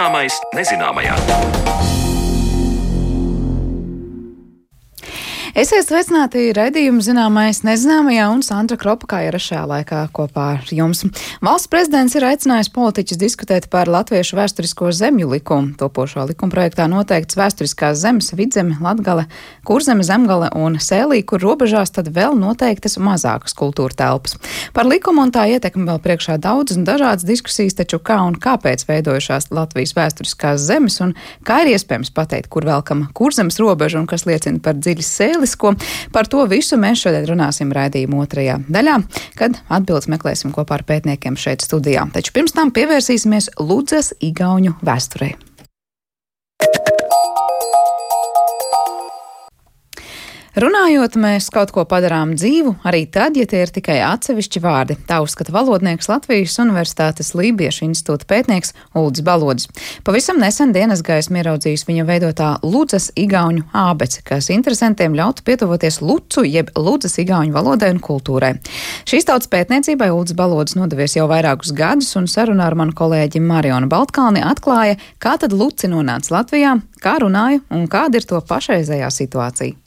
Zināmais nezināmajā. Esiet sveicināti raidījuma zināmais nezināmajā un Sandra Kropa kā ierašajā laikā kopā ar jums. Valsts prezidents ir aicinājis politiķus diskutēt par latviešu vēsturisko zemju likumu. Topošā likuma projektā noteikts vēsturiskās zemes vidzeme, latgale, kurzeme, zemgale un sēlī, kur robežās tad vēl noteiktas mazākas kultūra telpas. Par likumu un tā ietekmi vēl priekšā daudzas un dažādas diskusijas, taču kā un kāpēc veidojušās Latvijas vēsturiskās zemes un kā ir iespējams pateikt, kur velkama kurzemes robeža un kas liecina par dziļas sēles publisko. Par to visu mēs šodien runāsim raidījuma otrajā daļā, kad atbildes meklēsim kopā ar pētniekiem šeit studijā. Taču pirms tam pievērsīsimies Ludzas Igauņu vēsturei. Runājot, mēs kaut ko padarām dzīvu, arī tad, ja tie ir tikai atsevišķi vārdi. Tā uzskata valodnieks Latvijas Universitātes Lībiešu institūta pētnieks Ulris Balodis. Pavisam nesen dienas gaismu ieraudzījis viņa veidotā Lūdzas igauņu ābece, kas interesantiem ļautu pietuvoties Lucu jeb Lūdzas igauņu valodai un kultūrai. Šīs tautas pētniecībai Ulris Balodis nodevies jau vairākus gadus, un sarunā ar manu kolēģi Marionu Baltkalni atklāja, kā tad Luci nonāca Latvijā, kā runāja un kāda ir to pašreizējā situācija.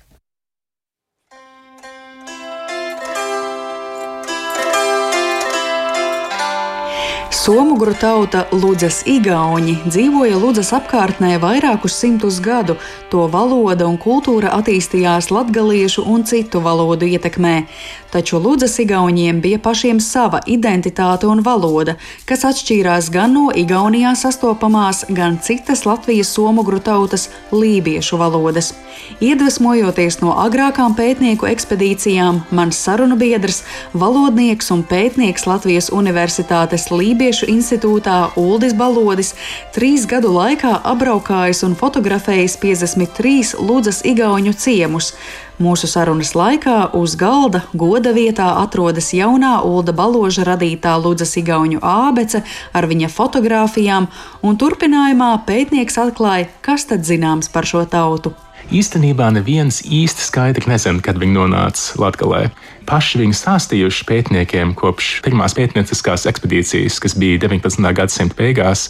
Somugru tauta Ludzas Igauni dzīvoja Ludzas apkārtnē vairākus simtus gadu. To valoda un kultūra attīstījās latgaliešu un citu valodu ietekmē. Taču Ludzas Igauniem bija pašiem sava identitāte un valoda, kas atšķīrās gan no Igaunijā sastopamās, gan citas Latvijas somugru tautas lībiešu valodas. Iedvesmojoties no agrākām pētnieku ekspedīcijām, mans sarunu biedrs, valodnieks un pētnieks Latvijas Universitātes Lībiešu Latviešu institūtā Uldis Balodis trīs gadu laikā apbraukājis un fotografējis 53 Ludzas igauņu ciemus. Mūsu sarunas laikā uz galda goda vietā atrodas jaunā Ulda Baloža radītā Ludzas igauņu ābece ar viņa fotografijām, un turpinājumā pētnieks atklāja, kas tad zināms par šo tautu. Īstenībā neviens īsti skaidri nezina, kad viņi nonāca Latvijā. Paši viņi stāstījuši pētniekiem kopš pirmās pētnieciskās ekspedīcijas, kas bija 19. gadsimta beigās,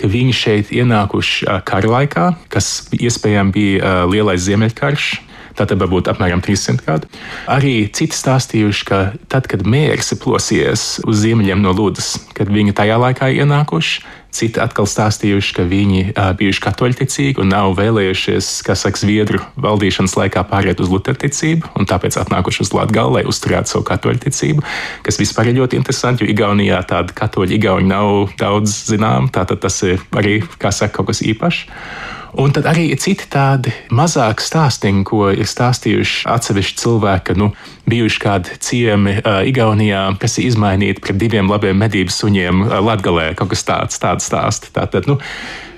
ka viņi šeit ienākuši kara laikā, kas iespējams bija lielais ziemeļkarš, tātad varbūt apmēram 300 gadu. Arī citi stāstījuši, ka tad, kad mērs ir plosies uz ziemeļiem no Lūdas, kad viņi tajā laikā ienākuši, Citi atkal stāstījuši, ka viņi uh, bijuši katoļticīgi un nav vēlējušies, kā saka, Zviedru valdīšanas laikā pāriet uz luterticību, un tāpēc atnākuši uz Latviju, lai uzturētu savu katoļticību, kas vispār ir ļoti interesanti, jo Igaunijā tāda katoļa Igauni nav daudz zinām, tātad tas ir arī, kā saka, kaut kas īpašs. Un tad arī ir citi tādi mazāki stāstīņi, ko ir stāstījuši atsevišķi cilvēki, nu, bijuši kādi ciemi uh, Igaunijā, kas ir izmainīti pret diviem labiem medību suņiem uh, Latgalē, kaut kas tāds, tāds stāsts. Tātad, nu,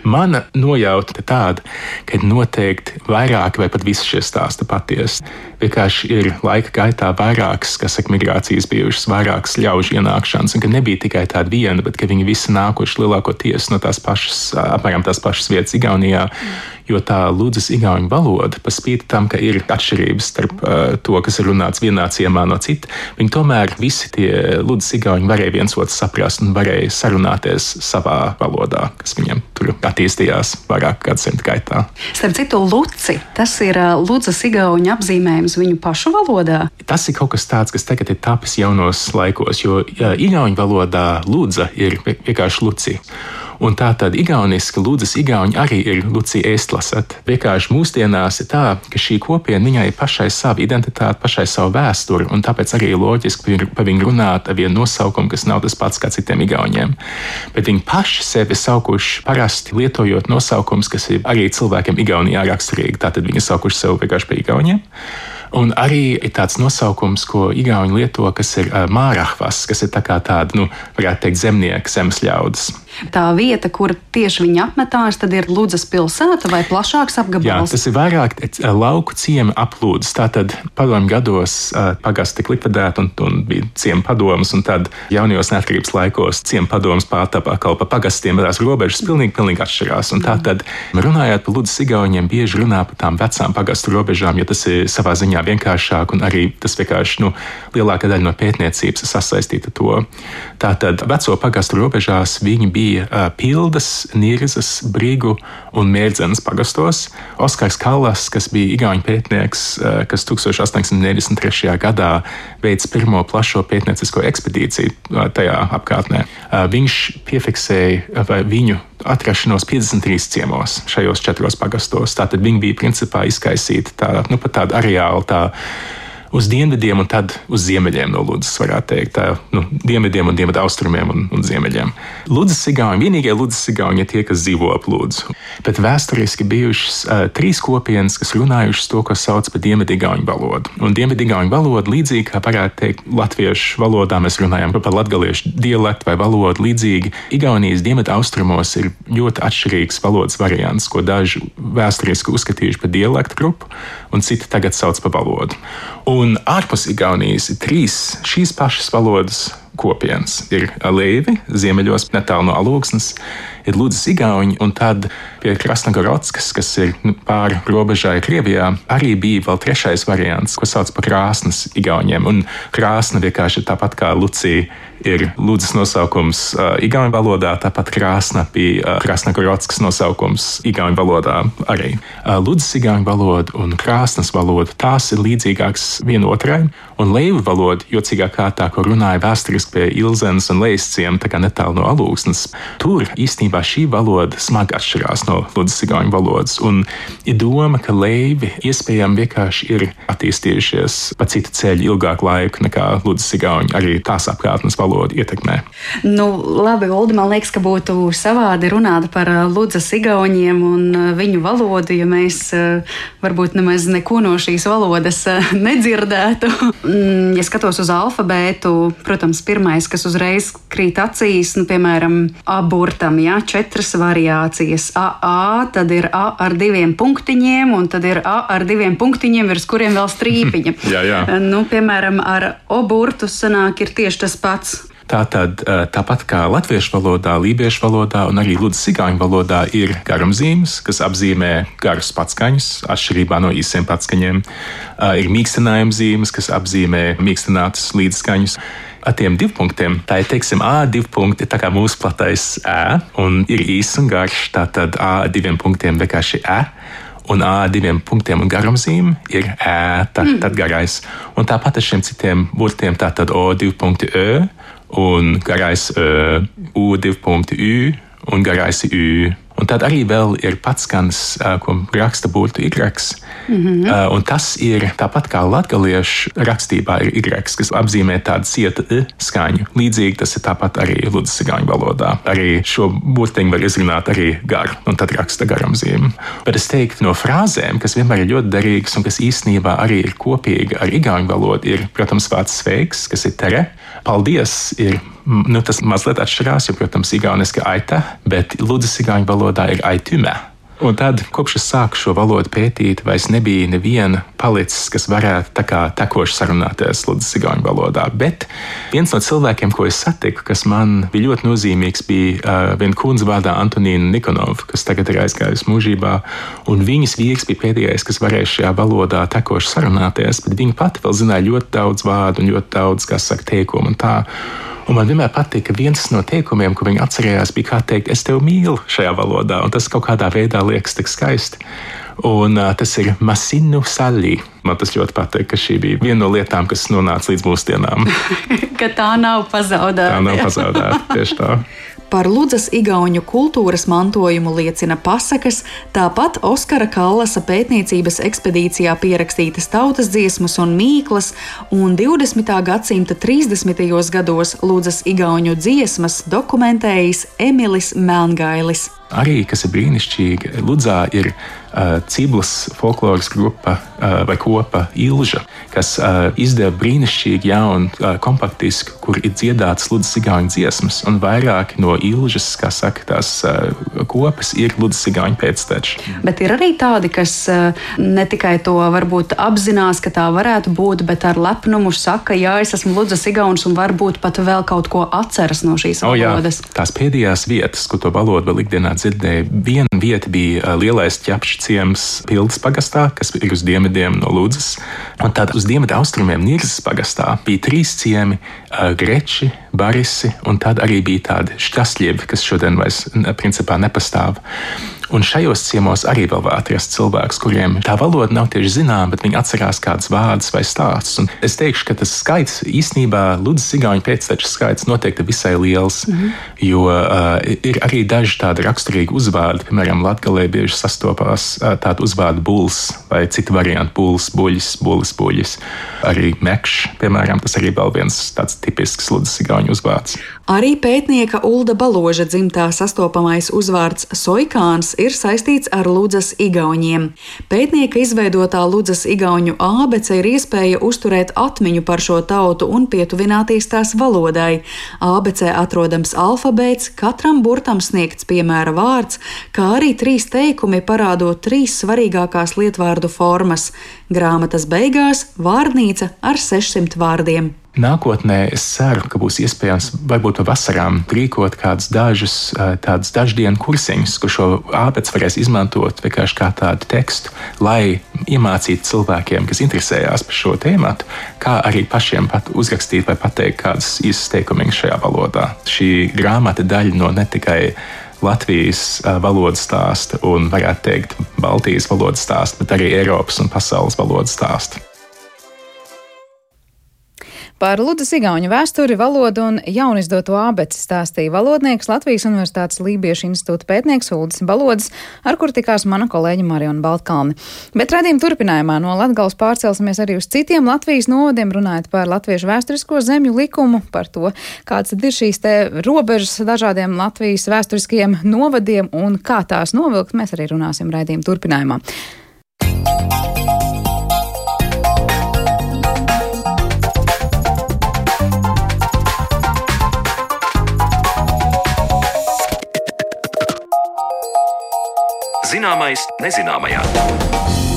Mana nojauta tāda, ka noteikti vairāki vai pat visi šie stāsti patiesi. Vienkārši ir laika gaitā vairākas, kas saka, migrācijas bijušas, vairākas ļaužu ienākšanas, un ka nebija tikai tāda viena, bet ka viņi visi nākuši lielākoties no tās pašas, apmēram tās pašas vietas Igaunijā. Mm jo tā Lūdzes igauņu valoda, pa spīti tam, ka ir atšķirības starp uh, to, kas ir runāts vienā ciemā no cita, viņi tomēr visi tie Lūdzes igauņi varēja viens otru saprast un varēja sarunāties savā valodā, kas viņiem tur attīstījās vairāk gadsimtu gaitā. Starp citu, Luci, tas ir Lūdzes igauņu apzīmējums viņu pašu valodā. Tas ir kaut kas tāds, kas tagad ir tapis jaunos laikos, jo ja, igauņu valodā Lūdza ir vienkārši Lucija. Un tā tad igauniski Lūdzes igauņi arī ir Lucija Estlasat. Vienkārši mūsdienās ir tā, ka šī kopiena viņai ir pašai sava identitāte, pašai savu vēsturi, un tāpēc arī loģiski par viņu runāt ar vienu nosaukumu, kas nav tas pats kā citiem igauņiem. Bet viņi paši sevi saukuši parasti lietojot nosaukumus, kas ir arī cilvēkiem Igaunijā raksturīgi. Tātad viņi saukuši sevi vienkārši par igauniem. Un arī ir tāds nosaukums, ko Igauni lieto, kas ir uh, mārahvas, kas ir tā tāda, nu, varētu teikt, zemnieka zemes ļaudis. Tā vieta, kur tieši viņi apmetās, tad ir Lūdzes pilsēta vai plašāks apgabals? Jā, tas ir vairāk lauku ciemi aplūdes. Tātad padomju gados uh, pagasti tika likvidēti un, un bija ciemi padomas, un tad jaunajos neatkarības laikos ciemi padomas pārtapa atkal pa pagastiem, bet tās robežas pilnīgi, pilnīgi atšķirās. Un tātad, runājot par Lūdzes igauņiem, bieži runā par tām vecām pagastu robežām, jo tas ir savā ziņā vienkāršāk, un arī tas vienkārši nu, lielākā daļa no pētniecības ir sasaistīta ar to. Tātad veco pagastu robežās viņi bija bija Pildas, Nirzas, Brigu un Mērdzenes pagastos. Oskars Kallas, kas bija Igaunijas pētnieks, kas 1893. gadā veids pirmo plašo pētniecisko ekspedīciju tajā apkārtnē, viņš piefiksēja viņu atrašanos 53 ciemos šajos četros pagastos. Tātad viņi bija principā izkaisīti tā, nu, pat tādu areālu. Tā, uz dienvidiem un tad uz ziemeļiem no Ludus, varētu teikt, tā, nu, dienvidiem un dienvidu austrumiem un, un ziemeļiem. Ludus Sigauņi, vienīgie Ludus Sigauņi ir tie, kas dzīvo ap Ludu. Bet vēsturiski bijušas uh, trīs kopienas, kas runājušas to, ko sauc par dienvidigauņu valodu. Un dienvidigauņu valoda, līdzīgi kā varētu teikt, latviešu valodā mēs runājam par latgaliešu dialektu vai valodu, līdzīgi Igaunijas dienvidu austrumos ir ļoti atšķirīgs valodas variants, ko daži vēsturiski uzskatījuši par dialektu grupu, un citi tagad sauc par valodu. Un ārpus Igaunijas ir trīs šīs pašas valodas kopienas. Ir Levi, ziemeļos, netālu no Alūksnes, ir Ludus Igauni, un tad pie Krasnogorodskas, kas ir nu, pāri robežai Krievijā, arī bija vēl trešais variants, ko sauc par krāsnes Igauniem. Un krāsna vienkārši tāpat kā Lucija ir Lūdzes nosaukums uh, Igaunijas valodā, tāpat krāsna bija uh, Krasnogorodskas nosaukums Igaunijas valodā arī. Uh, Lūdzes Igaunijas valoda un krāsnes valoda tās ir līdzīgākas vienotrai, un leivu valoda, jocīgā kārtā, ko runāja vēsturiski pie Ilzenes un Leisciem, tā kā netālu no Alūksnes, tur īstenībā šī valoda smagi atšķirās no Lūdzes Igaunijas valodas, un ir doma, ka leivi iespējami vienkārši ir attīstījušies pa citu ceļu ilgāku laiku nekā Lūdzes Igaunija, arī tās apkārtnes valoda ietekmē. Nu, labi, Uldi, man liekas, ka būtu savādi runāt par uh, Ludzas igauņiem un uh, viņu valodu, ja mēs uh, varbūt nemaz neko no šīs valodas nedzirdētu. Mm, ja skatos uz alfabētu, protams, pirmais, kas uzreiz krīt acīs, nu, piemēram, aburtam, ja, četras variācijas. AA, tad ir A ar diviem punktiņiem, un tad ir A ar diviem punktiņiem, virs kuriem vēl strīpiņa. jā, jā. Nu, piemēram, ar oburtu sanāk ir tieši tas pats. Tātad, tāpat kā latviešu valodā, lībiešu valodā un arī ludzīgāņu valodā ir garumzīmes, kas apzīmē garus patskaņus, atšķirībā no īsiem patskaņiem. Ir mīkstinājuma zīmes, kas apzīmē mīkstinātus līdzskaņus. Ar tiem divpunktiem, tā ir, teiksim, A divi punkti, tā kā mūsu platais ē, un ir īss un garš, tātad A diviem punktiem vienkārši ē un A diviem punktiem un garumzīme ir ēta, mm. tad garais. Un tāpat ar šiem citiem burtiem, tātad O divi punkti Ö un garais uh, U2.U un garais U. Un tad arī ir patskans, uh, ko raksta burtu Y. Mm -hmm. uh, un tas ir tāpat kā latviešu rakstībā ir Y, kas apzīmē tādu cietu I skaņu. Līdzīgi tas ir tāpat arī Ludusigāņu valodā. Arī šo burtiņu var izrunāt arī garu, un tad raksta garam zīmi. Bet es teiktu, no frāzēm, kas vienmēr ir ļoti derīgas un kas īstenībā arī ir kopīga ar igauņu valodu, ir, protams, vārds sveiks, kas ir tere paldies ir. Nu, tas mazliet atšķirās, jo, protams, igauniski aita, bet Lūdzes igauņu valodā ir aitumē. Un tad, kopš es sāku šo valodu pētīt, vairs nebija neviena palicis, kas varētu tā kā tekoši sarunāties Ludus Igaunijas valodā. Bet viens no cilvēkiem, ko es satiku, kas man bija ļoti nozīmīgs, bija uh, viena kundze vārdā Antonīna Nikonova, kas tagad ir aizgājusi mūžībā. Viņas vīrs bija pēdējais, kas varēja šajā valodā tekoši sarunāties, bet viņa pati vēl zināja ļoti daudz vārdu un ļoti daudz, kas saka, teikumu un tā. Un man vienmēr patīk, ka viens no teikumiem, ko viņi atcerējās, bija kā teikt, es tevi mīlu šajā valodā, un tas kaut kādā veidā liekas tik skaisti. Un, uh, tas ir Masinu Salī. Man tas ļoti patīk, ka šī bija viena no lietām, kas nonāca līdz mūsdienām. ka tā nav pazaudēta. Tā nav pazaudēta, tieši tā. Par Ludzas igauņu kultūras mantojumu liecina pasakas, tāpat Oskara Kallasa pētniecības ekspedīcijā pierakstītas tautas dziesmas un mīklas, un 20. gadsimta 30. gados Ludzas igauņu dziesmas dokumentējis Emilis Melngailis. Arī, kas ir brīnišķīgi, Ludzā ir uh, Ciblas folkloras grupa uh, vai kopa Ilža, kas uh, izdeva brīnišķīgu jaunu uh, kompaktisku, kur ir dziedātas Ludzas Igaunijas dziesmas, un vairāki no Ilžas, kā saka, tās uh, kopas ir Ludzas Igaunijas pēcteči. Bet ir arī tādi, kas uh, ne tikai to varbūt apzinās, ka tā varētu būt, bet ar lepnumu saka, jā, es esmu Ludzas Igaunis un varbūt pat vēl kaut ko atceras no šīs oh, valodas. Jā, tās pēdējās vietas, ko to valodu vēl ikdienā dzirdēju, viena vieta bija lielais ķepšs ciems Pildas pagastā, kas ir uz dienvidiem no Lūdzes. Un tad uz dienvidu austrumiem Nīrzes pagastā bija trīs ciemi - Greči, Barisi, un tad arī bija tādi šķasļievi, kas šodien vairs principā nepastāv. Un šajos ciemos arī vēl var atrast cilvēkus, kuriem tā valoda nav tieši zināma, bet viņi atcerās kādus vārdus vai stāstus. Un es teikšu, ka tas skaits īstenībā Ludus Zigauņa pēcteču skaits noteikti visai liels, mm -hmm. jo uh, ir arī daži tādi raksturīgi uzvārdi, piemēram, Latgalē bieži sastopās uh, tādu uzvārdu buls vai citu variantu buls, buļs, bulis, buļs. Arī mekšs, piemēram, tas arī vēl viens tāds tipisks Ludus Zigauņa uzvārds. Arī pētnieka Ulda Baloža dzimtā sastopamais uzvārds Soikāns ir saistīts ar Ludzas igauņiem. Pētnieka izveidotā Ludzas igauņu ābece ir iespēja uzturēt atmiņu par šo tautu un pietuvināties tās valodai. Ābecē atrodams alfabēts, katram burtam sniegts piemēra vārds, kā arī trīs teikumi parādot trīs svarīgākās lietvārdu formas. Grāmatas beigās vārnīca ar 600 vārdiem. Nākotnē es ceru, ka būs iespējams varbūt pa vasarām rīkot kādus dažus tādus daždienu kursiņus, kur šo āpēc varēs izmantot vienkārši kā tādu tekstu, lai iemācītu cilvēkiem, kas interesējās par šo tēmu, kā arī pašiem pat uzrakstīt vai pateikt kādus īsus teikumus šajā valodā. Šī grāmata daļa no ne tikai Latvijas valodas stāsta un, varētu teikt, Baltijas valodas stāsta, bet arī Eiropas un pasaules valodas stāsta. Par Ludas Igauņu vēsturi, valodu un jaunizdoto abeci stāstīja valodnieks Latvijas Universitātes Lībiešu institūta pētnieks Uldis Balodas, ar kur tikās mana kolēģa Mariona Baltkalni. Bet redzījuma turpinājumā no Latgals pārcelsimies arī uz citiem Latvijas novadiem, runājot par latviešu vēsturisko zemju likumu, par to, kāds ir šīs te robežas dažādiem Latvijas vēsturiskajiem novadiem un kā tās novilkt, mēs arī runāsim redzījuma turpinājumā. Zināmais nezināmajā.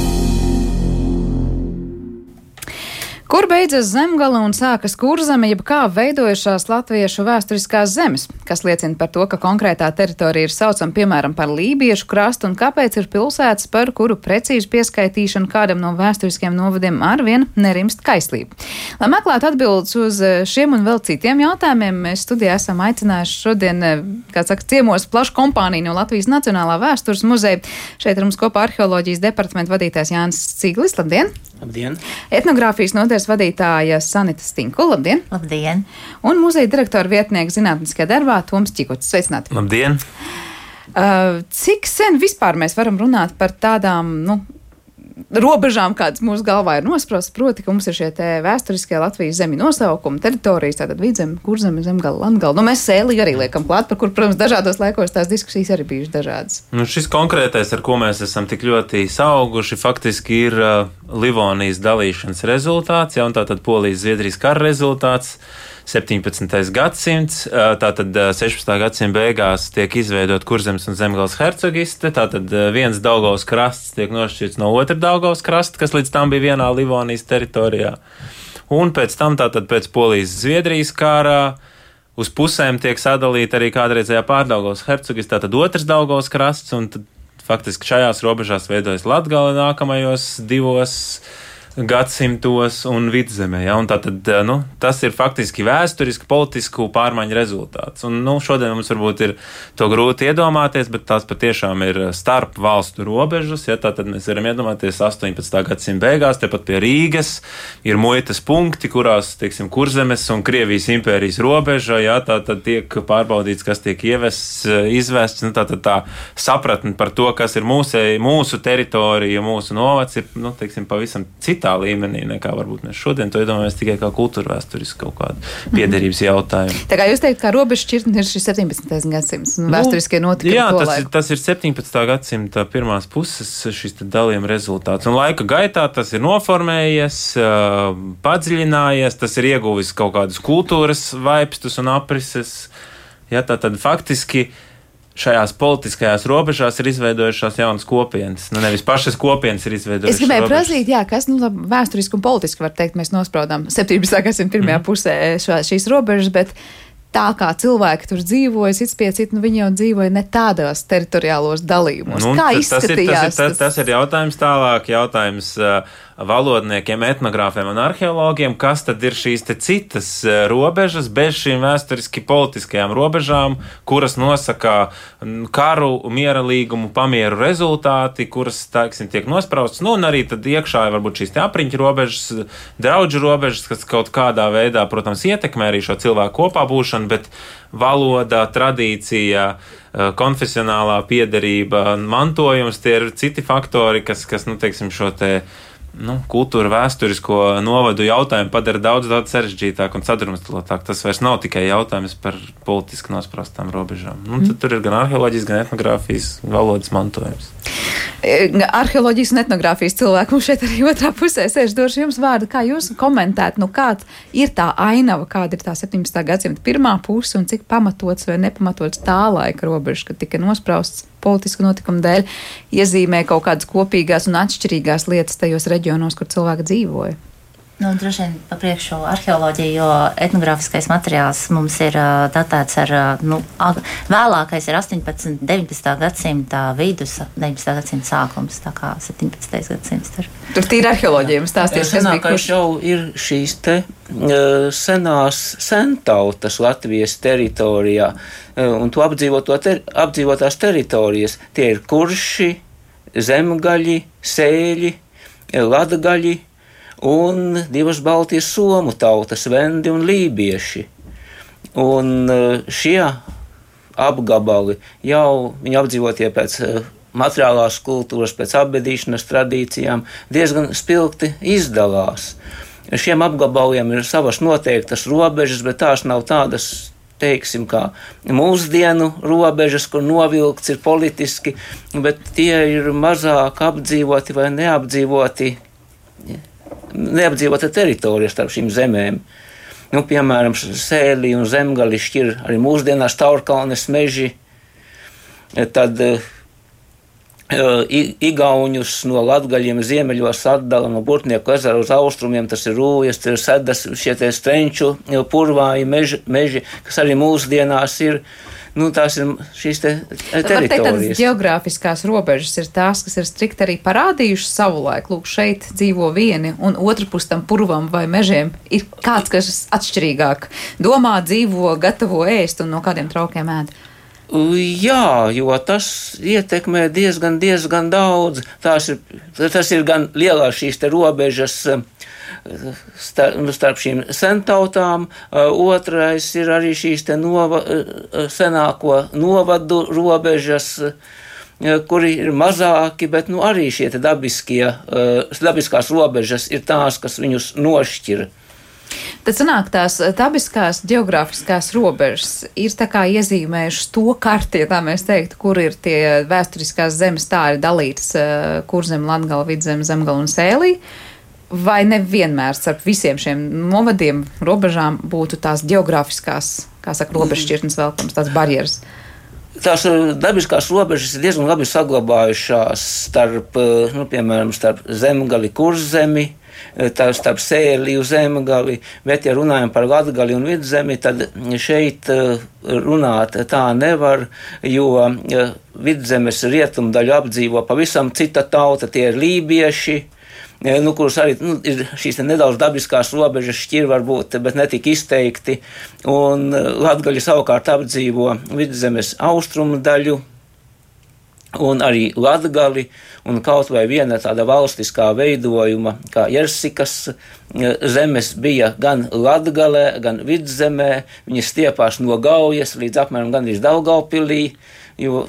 Kur beidzas zemgala un sākas kurzeme, jeb kā veidojušās latviešu vēsturiskās zemes, kas liecina par to, ka konkrētā teritorija ir saucama piemēram par lībiešu krastu un kāpēc ir pilsētas, par kuru precīzu pieskaitīšanu kādam no vēsturiskiem novadiem arvien nerimst kaislība. Lai meklētu atbildes uz eh, šiem un vēl citiem jautājumiem, mēs studijā esam aicinājuši šodien, eh, kā saka, ciemos plašu kompāniju no Latvijas Nacionālā vēstures muzeja. Šeit ir mums kopā arheoloģijas departamenta vadītājs Jānis Cīglis. Labdien! Labdien! Etnogrāfijas nodaļas vadītāja Sanita Stinku. Labdien! Labdien! Un muzeja direktora vietnieka zinātniskajā darbā Toms Čikots. Sveicināti! Labdien! Uh, cik sen vispār mēs varam runāt par tādām, nu, robežām, kādas mūsu galvā ir nosprostas. Proti, ka mums ir šie vēsturiskie Latvijas zemju nosaukumi, teritorijas, tātad vidzeme, kurzeme, zemgala, latgala. Nu, mēs sēli arī liekam klāt, par kur, protams, dažādos laikos tās diskusijas arī bijušas dažādas. Nu, šis konkrētais, ar ko mēs esam tik ļoti sauguši, faktiski ir uh, Livonijas dalīšanas rezultāts, ja, un tātad Polijas-Zviedrijas kara rezultāts. 17. gadsimts. Tātad 16. gadsimta beigās tiek izveidota kurzemes un zemgājas hercogiste. Tātad viens Daugavas krasts tiek nošķirts no otra Daugavas krasta, kas līdz tam bija vienā Livonijas teritorijā. Un pēc tam, tātad pēc Polijas-Zviedrijas kārā, uz pusēm tiek sadalīta arī kādreizējā pārdaugavas hercogiste, tātad otrs Daugavas krasts, un tad faktiski šajās robežās veidojas Latgale nākamajos divos gadsimtos un vidzemē. Ja? Un tātad, eh, nu, tas ir faktiski vēsturiski politisku pārmaiņu rezultāts. Un, nu, šodien mums varbūt ir to grūti iedomāties, bet tās patiešām ir starp valstu robežas. Ja? Tātad mēs varam iedomāties 18. gadsimta beigās, tepat pie Rīgas ir muitas punkti, kurās, teiksim, kurzemes un Krievijas impērijas robeža, ja? tātad tiek pārbaudīts, kas tiek ievests, izvests. Nu, tātad tā sapratne par to, kas ir mūsu, mūsu teritorija, mūsu novads, ir, nu, teiksim, pavisam cita citā līmenī, nekā varbūt mēs šodien to iedomājamies tikai kā kultūra vēsturiski kaut kādu piederības jautājumu. Tā kā jūs teikt, kā robeža šķirtne ir šis 17. gadsimts un nu, vēsturiskie notikumi. Jā, tas ir, tas ir 17. gadsimta pirmās puses šis dalījuma rezultāts. Un laika gaitā tas ir noformējies, padziļinājies, tas ir ieguvis kaut kādus kultūras vaipstus un aprises. Ja, tā tad faktiski uh, šajās politiskajās robežās ir izveidojušās jaunas kopienas. Nu, nevis pašas kopienas ir izveidojušās. Es gribēju prasīt, jā, kas nu, vēsturiski un politiski var teikt, mēs nospraudām 17. gadsimta pirmajā mm. pusē šo, šīs robežas, bet tā kā cilvēki tur dzīvoja, cits pie cita, nu viņi jau dzīvoja ne tādos teritoriālos dalījumos. Nu, kā izskatījās? Tas ir, tas, ir, tas, tas ir jautājums tālāk, jautājums uh, valodniekiem, etnogrāfiem un arheologiem, kas tad ir šīs citas uh, robežas bez šīm vēsturiski politiskajām robežām, kuras nosaka karu, miera līgumu, pamieru rezultāti, kuras, teiksim, tiek nospraustas, nu un arī tad iekšā ir varbūt šīs apriņķu robežas, draudžu robežas, kas kaut kādā veidā, protams, ietekmē arī šo cilvēku kopā būšanu bet valoda, tradīcija, eh, konfesionālā piedarība, mantojums tie ir citi faktori, kas, kas nu, teiksim, šo te nu, kultūra vēsturisko novadu jautājumu padara daudz, daudz sarežģītāku un sadrumstalotāku. Tas vairs nav tikai jautājums par politiski nosprostām robežām. Nu, mm. Tur ir gan arheoloģijas, gan etnogrāfijas valodas mantojums. E, arheoloģijas un etnogrāfijas cilvēku mums šeit arī otrā pusē sēž. Došu jums vārdu, kā jūs komentētu, nu, kāda ir tā ainava, kāda ir tā 17. gadsimta pirmā puse un cik pamatots vai nepamatots tā laika robeža, kad tika nosprausts politisku notikumu dēļ iezīmē kaut kādas kopīgās un atšķirīgās lietas tajos reģionos, kur cilvēki dzīvoja. Nu, droši vien pa priekšu arheoloģija, jo etnogrāfiskais materiāls mums ir uh, datēts ar, uh, nu, vēlākais ir 18, 19. gadsimta vidus, 19. gadsimta sākums, tā kā 17. gadsimts. Tur, tur tīri arheoloģija mums stāstīs, kas bija. Kurš jau ir šīs te uh, senās centautas Latvijas teritorijā, uh, un to apdzīvoto ter, apdzīvotās teritorijas. Tie ir kurši, zemgaļi, sēļi, latgaļi, un divas Baltijas somu tautas, vendi un lībieši. Un e, šie apgabali jau viņi apdzīvotie pēc e, materiālās kultūras, pēc apbedīšanas tradīcijām diezgan spilgti izdalās. Šiem apgabaliem ir savas noteiktas robežas, bet tās nav tādas teiksim, kā mūsdienu robežas, kur novilkts ir politiski, bet tie ir mazāk apdzīvoti vai neapdzīvoti neapdzīvota teritorija starp šīm zemēm. Nu, piemēram, sēlī un zemgali šķir arī mūsdienās taurkalnes meži. Tad uh, Igaunus no latgaļiem ziemeļos atdala no Burtnieku ezera uz austrumiem, tas ir rūjas, tas ir sedas, šie strenču purvāji meži, meži, kas arī mūsdienās ir. Uh, nu, tās ir šīs te teritorijas. Geogrāfiskās robežas ir tās, kas ir strikt arī parādījušas savulaik. Lūk, šeit dzīvo vieni, un otru pus tam purvam vai mežiem ir kāds, kas atšķirīgāk domā, dzīvo, gatavo ēst un no kādiem traukiem ēd. Jā, jo tas ietekmē diezgan, diezgan daudz. Tās ir, tas ir gan lielās šīs robežas starp, starp šīm sentautām, otrais ir arī šīs nova, senāko novadu robežas kuri ir mazāki, bet nu, arī šie dabiskie, dabiskās robežas ir tās, kas viņus nošķir. Tad sanāk tās dabiskās geogrāfiskās robežas ir tā kā iezīmējušas to karti, ja tā mēs teiktu, kur ir tie vēsturiskās zemes tā ir dalītas, kur zem Latgala, Vidzem, Zemgala un Sēlī. Uh, vai nevienmēr starp visiem šiem novadiem, robežām būtu tās geogrāfiskās, kā saka, robežšķirtnes velkams, tās barjeras? Tās eh, dabiskās robežas ir diezgan labi saglabājušās starp, eh, nu, piemēram, starp zemgali, kurzemi, eh, starp sēliju zemgali, bet, ja runājam par latgali un vidzemi, tad šeit runāt tā nevar, jo vidzemes rietumdaļu apdzīvo pavisam cita tauta, tie ir lībieši, nu, kurus arī nu, ir šīs nedaudz dabiskās robežas šķir, varbūt, bet netik izteikti. Un eh, Latgaļi savukārt apdzīvo vidzemes austrumu daļu. Un arī latgali, un kaut vai viena tāda valstiskā veidojuma, kā Jersikas eh, zemes, bija gan latgalē, gan vidzemē. Viņas stiepās no Gaujas līdz apmēram gandrīz Daugaupilī, jo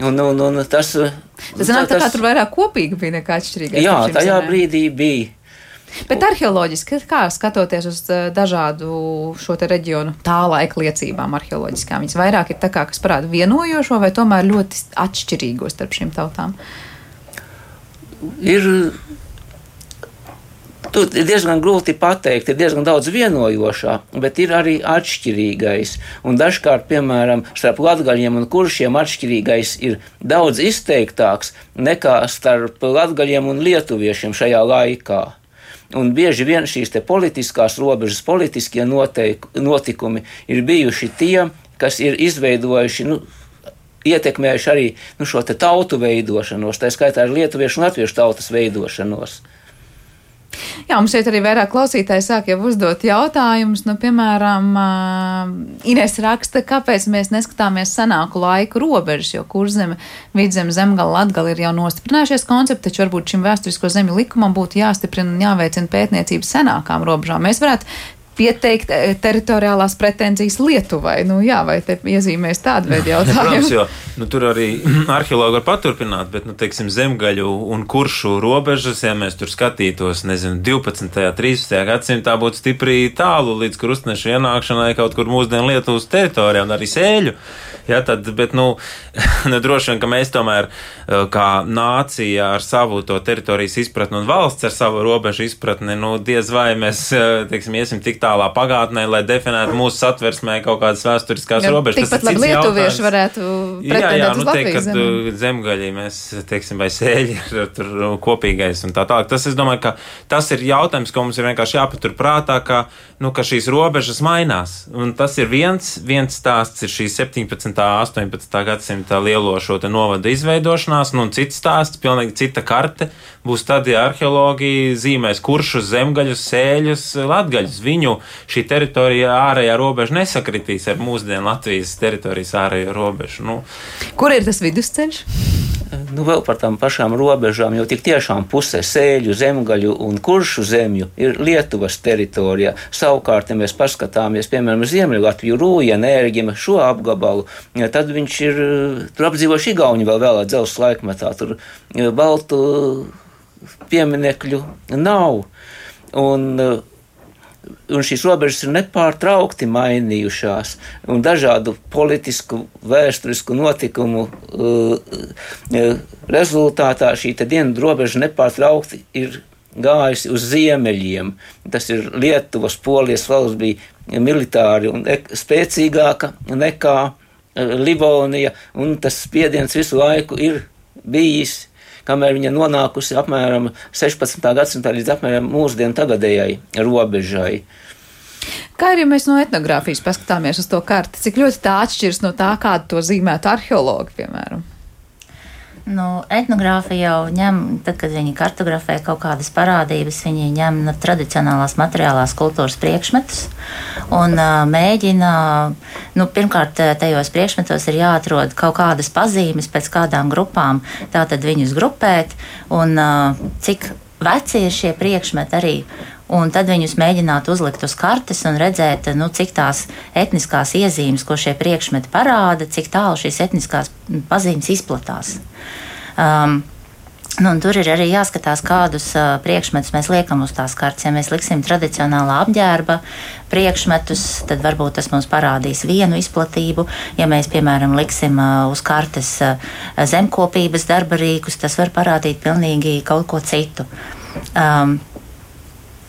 Un, un, un tas tas nāk tā, kā tur vairāk kopīgi bija nekā atšķirīgi. Jā, tajā zemē. brīdī bija. Bet arheoloģiski, kā skatoties uz dažādu šo reģionu tā laika liecībām, arheoloģiskām, viņas vairāk ir tā kā, kas parāda vienojošo vai tomēr ļoti atšķirīgo starp šīm tautām? Ir Tur ir diezgan grūti pateikt, ir diezgan daudz vienojošā, bet ir arī atšķirīgais. Un dažkārt, piemēram, starp latgaļiem un kuršiem atšķirīgais ir daudz izteiktāks nekā starp latgaļiem un lietuviešiem šajā laikā. Un bieži vien šīs politiskās robežas, politiskie noteik, notikumi ir bijuši tie, kas ir izveidojuši. Nu, Ietekmējuši arī nu, šo tautu veidošanos, tā skaitā arī lietuviešu un latviešu tautas veidošanos. Jā, mums šeit arī vairāk klausītāji sāk jau uzdot jautājumus. Nu, piemēram, Ines raksta, kāpēc mēs neskatāmies senāku laiku robežas, jo kurzeme, vidzeme, zemgala, latgala ir jau nostiprinājušies koncepti, taču varbūt šim vēsturisko zemju likumam būtu jāstiprina un jāveicina pētniecība senākām robežām. Mēs varētu pieteikt eh, teritoriālās pretenzijas Lietuvai. Nu, jā, vai te iezīmēs tādu veidu jautājumu? Protams, jo nu, tur arī arheologi var paturpināt, bet, nu, teiksim, zemgaļu un kuršu robežas, ja mēs tur skatītos, nezinu, 12. un 13. gadsimtā būtu stipri tālu līdz krustnešu ienākšanai kaut kur mūsdienu Lietuvas teritorijā un arī sēļu. Ja, tad, bet, nu, nu, droši vien, ka mēs tomēr, eh, kā nācija ar savu to teritorijas izpratni un valsts ar savu robežu izpratni, nu, diez vai mēs, eh, teiksim, iesim tik tālā pagātnē, lai definētu mūsu satversmē kaut kādas vēsturiskās ja, robežas. Tikpat labi lietuvieši varētu jā, jā, nu, teikt, kad zemi. Uh, zemgaļi mēs, teiksim, vai sēļi ir tur uh, kopīgais un tā tālāk. Tas, es domāju, ka tas ir jautājums, ko mums ir vienkārši jāpatur prātā, ka, nu, ka šīs robežas mainās. Un tas ir viens, viens stāsts ir šī 17. 18. gadsimta lielo šo novadu izveidošanās, nu, un cits stāsts, pilnīgi cita karte, būs tad, ja arheologi zīmēs kuršus, zemgaļus, sēļus, latgaļus. Viņu šī teritorija ārējā robeža nesakritīs ar mūsdienu Latvijas teritorijas ārējo robežu. Nu, Kur ir tas vidusceļš? Nu, vēl par tām pašām robežām, jo tik tiešām pusē sēļu, zemgaļu un kuršu zemju ir Lietuvas teritorijā. Savukārt, ja mēs paskatāmies, piemēram, Ziemeļlatviju, Rūja, Nērģima, šo apgabalu, tad viņš ir, tur apdzīvoši Igauni vēl vēlā dzelzs laikmetā, tur baltu pieminekļu nav. Un, un šīs robežas ir nepārtraukti mainījušās, un dažādu politisku, vēsturisku notikumu uh, uh, rezultātā šī dienvidu robeža nepārtraukti ir gājusi uz ziemeļiem. Tas ir Lietuvas, Polijas valsts bija militāri un spēcīgāka nekā uh, Livonija, un tas spiediens visu laiku ir bijis kamēr viņa nonākusi apmēram 16. gadsimtā līdz apmēram mūsdienu tagadējai robežai. Kā arī mēs no etnogrāfijas paskatāmies uz to karti, cik ļoti tā atšķiras no tā, kādu to zīmētu arheologi, piemēram? Nu, etnogrāfija jau ņem, tad, kad viņi kartografē kaut kādas parādības, viņi ņem no tradicionālās materiālās kultūras priekšmetus un uh, mēģina, nu, pirmkārt, tajos priekšmetos ir jāatrod kaut kādas pazīmes pēc kādām grupām, tātad viņus grupēt un uh, cik veci ir šie priekšmeti arī. Un tad viņus mēģināt uzlikt uz kartes un redzēt, nu, cik tās etniskās iezīmes, ko šie priekšmeti parāda, cik tālu šīs etniskās pazīmes izplatās. Um, Nu, tur ir arī jāskatās, kādus uh, priekšmetus mēs liekam uz tās kartes. Ja mēs liksim tradicionālā apģērba priekšmetus, tad varbūt tas mums parādīs vienu izplatību. Ja mēs, piemēram, liksim uh, uz kartes uh, zemkopības darba rīkus, tas var parādīt pilnīgi kaut ko citu. Um,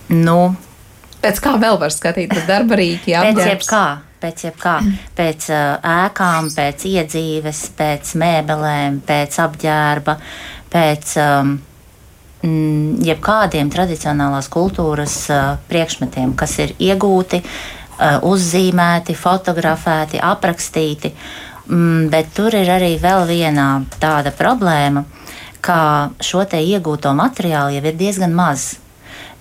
nu, pēc kā vēl var skatīties darba rīki? Apģērbs? Pēc jebkā pēc jebkā, pēc uh, ēkām, pēc iedzīves, pēc mēbelēm, pēc apģērba, pēc um, jebkādiem tradicionālās kultūras uh, priekšmetiem, kas ir iegūti, uh, uzzīmēti, fotografēti, aprakstīti. Mm, bet tur ir arī vēl viena tāda problēma, ka šo te iegūto materiālu jau ir diezgan maz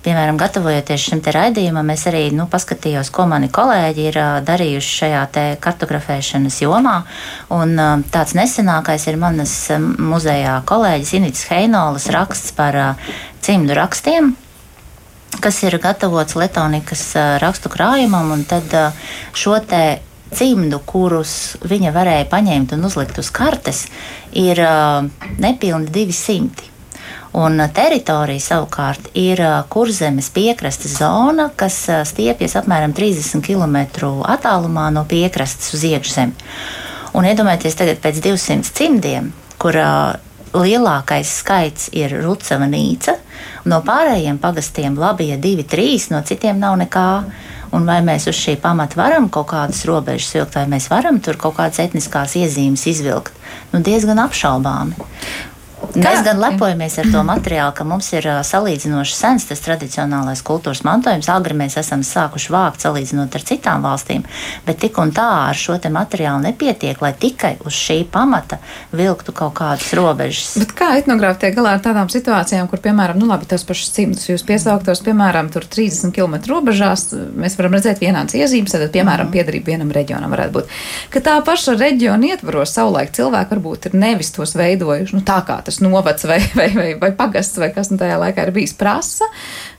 piemēram, gatavojoties šim raidījumam, es arī nu, paskatījos, ko mani kolēģi ir darījuši šajā kartografēšanas jomā. Un, tāds nesenākais ir manas muzejā kolēģis Inits Heinolas raksts par cimdu rakstiem kas ir gatavots Latvijas rakstu krājumam, un tad šo te cimdu, kurus viņa varēja paņemt un uzlikt uz kartes, ir nepilni 200. Un teritorija savukārt ir kurzemes piekrastes zona, kas stiepjas apmēram 30 km attālumā no piekrastes uz iekšzemi. Un iedomājieties, tagad pēc 200 cimdiem, kur lielākais skaits ir Rucava nīca, no pārējiem pagastiem labie divi, trīs, no citiem nav nekā. Un vai mēs uz šī pamata varam kaut kādas robežas vilkt, vai mēs varam tur kaut kādas etniskās iezīmes izvilkt? Nu, diezgan apšaubāmi. Mēs gan lepojamies ar to materiālu, ka mums ir salīdzinoši sens tas tradicionālais kultūras mantojums. Agri mēs esam sākuši vākt salīdzinot ar citām valstīm, bet tik un tā ar šo materiālu nepietiek, lai tikai uz šī pamata vilktu kaut kādas robežas. Bet kā etnogrāfi tiek galā ar tādām situācijām, kur, piemēram, nu labi, tos pašus cimdus jūs piesauktos, piemēram, tur 30 km robežās, mēs varam redzēt vienādas iezīmes, tad, piemēram, mm. piedarība vienam reģionam varētu būt. Ka tā paša reģiona ietvaros savulaik cilvēki varbūt ir nevis tos veidojuši, nu tā kā tas novads vai, vai, vai, vai pagasts vai kas nu tajā laikā ir bijis prasa,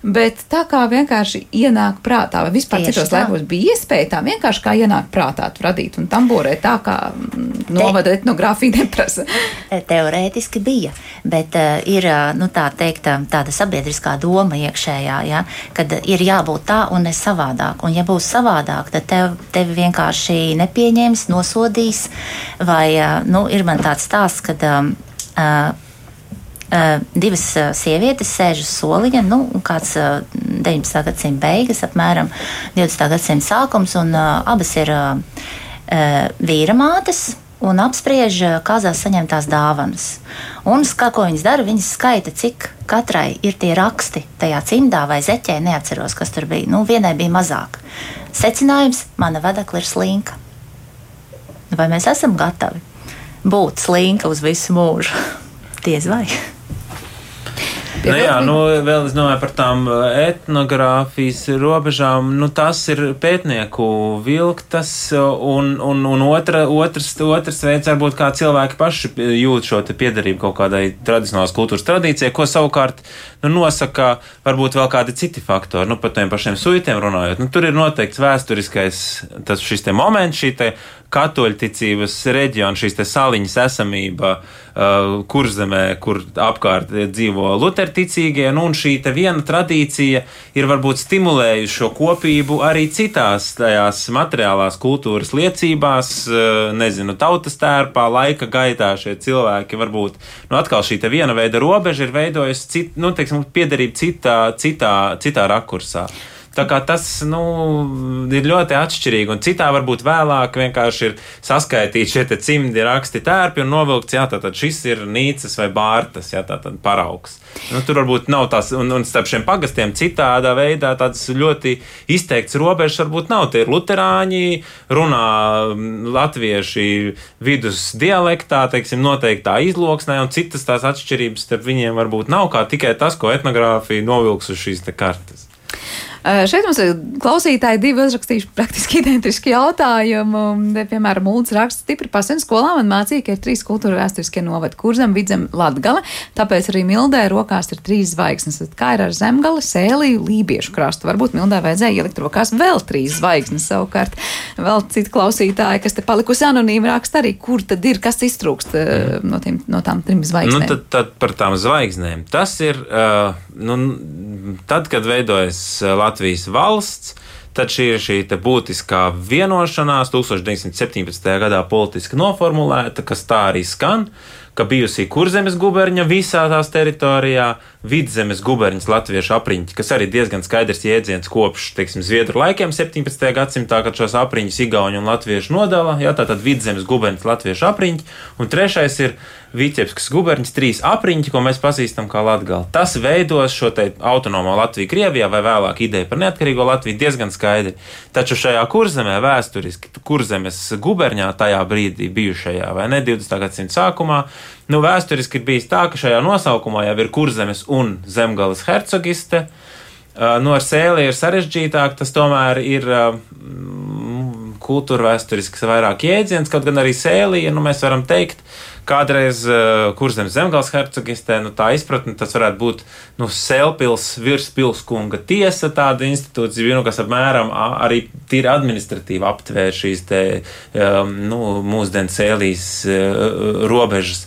bet tā kā vienkārši ienāk prātā, vai vispār Tieši citos tā. laikos bija iespēja tā vienkārši kā ienāk prātā radīt un tamborēt tā, kā mm, novada etnogrāfija neprasa. Teorētiski bija, bet uh, ir, nu tā teikt, tāda sabiedriskā doma iekšējā, ja, kad ir jābūt tā un ne savādāk. Un ja būs savādāk, tad tev, tevi vienkārši nepieņems, nosodīs, vai, uh, nu, ir man tāds stāsts, kad um, Uh, divas uh, sievietes sēž uz soliņa, nu, kāds uh, 19. gadsimta beigas, apmēram 20. gadsimta sākums, un abas ir vīra mātes. Un apspriež kāzās saņemtās dāvanas. Un kā, ko viņas dara, viņas skaita, cik katrai ir tie raksti tajā cimdā vai zeķē. Neatceros, kas tur bija. Nu, vienai bija mazāk. Secinājums: mana vedekla ir slinka. Vai mēs esam gatavi būt slinka uz visu mūžu? Diez vai. Nu, jā, nu, vēl es domāju par tām eh, etnogrāfijas robežām. Nu, tas ir pētnieku vilktas, un, un, un otra, otrs, otrs veids varbūt kā cilvēki paši jūt šo piedarību kaut kādai tradicionālās kultūras tradīcijai, ko savukārt nu, nosaka varbūt vēl kādi citi faktori. Nu, par tiem pašiem suitiem runājot, nu, tur ir noteikts vēsturiskais tas šis moments, šī te katoļticības reģiona, šīs saliņas esamība uh, kurzemē, kur apkārt dzīvo luterticīgie, nu, un šī viena tradīcija ir varbūt stimulējusi šo kopību arī citās tajās materiālās kultūras liecībās, uh, nezinu, tautas tērpā, laika gaitā šie cilvēki varbūt, nu, atkal šī viena veida robeža ir veidojusi, cit, nu, teiksim, piederība citā, citā, citā rakursā. Tā kā tas nu, ir ļoti atšķirīgi. Un citā varbūt vēlāk vienkārši ir saskaitīti šie cimdi, raksti, tērpi un novilkts, jā, tātad šis ir nīcas vai bārtas, jā, tātad paraugs. Nu, tur varbūt nav tās, un, un starp šiem pagastiem citādā veidā tādas ļoti izteikts robežas varbūt nav. Tie ir luterāņi, runā latvieši vidus dialektā, teiksim, noteiktā izloksnē, un citas tās atšķirības starp viņiem varbūt nav kā tikai tas, ko etnogrāfija novilks uz šīs kartes. Eh, šeit mums ir klausītāji divi uzrakstījuši praktiski identiski jautājumu. Piemēram, Mūlis raksta, stipri pasen skolā man mācīja, ka ir trīs kultūra vēsturiskie novadi - kurzem, vidzem, latgale. Tāpēc arī Mildē rokās ir trīs zvaigznes. Tad kā ir ar zemgali, sēliju, lībiešu krastu? Varbūt Mildē vajadzēja ielikt rokās vēl trīs zvaigznes savukārt. Vēl citi klausītāji, kas te palikusi anonīmi, raksta arī, kur tad ir, kas iztrūkst mm. no, tiem, no tām trim zvaigznēm. Nu, tad, tad par tām zvaigznēm. Tas ir, uh, nu, tad, kad veidojas Latvijas Latvijas valsts. Tad šī ir šī būtiskā vienošanās, 1917. gadā politiski noformulēta, kas tā arī skan, ka bijusī kurzemes guberņa visā tās teritorijā, vidzemes guberņas latviešu apriņķi, kas arī diezgan skaidrs jēdziens kopš, teiksim, Zviedru laikiem 17. gadsimtā, kad šos apriņķus Igauņu un Latviešu nodala, jā, tātad vidzemes guberņas latviešu apriņķi, un trešais ir Vitebskas guberņas trīs apriņķi, ko mēs pazīstam kā Latgali. Tas veidos šo te autonomo Latviju Krievijā vai vēlāk ideja par neatkarīgo Latviju diezgan skaidri. Taču šajā kurzemē vēsturiski, kurzemes guberņā tajā brīdī bijušajā vai ne 20. gadsimta sākumā, nu vēsturiski ir bijis tā, ka šajā nosaukumā jau ir kurzemes un zemgales hercogiste. Nu, ar sēli ir sarežģītāk, tas tomēr ir kultūra vēsturisks vairāk jēdziens, kaut gan arī sēlija, nu, mēs varam teikt, Kādreiz uh, eh, Kurzemes zemgals hercogistē, nu, tā izpratne, tas varētu būt nu, Sēlpils virspilskunga tiesa, tāda institūcija, nu, kas apmēram arī tīri administratīvi aptvēr šīs te, um, nu, mūsdienu sēlīs uh, robežas.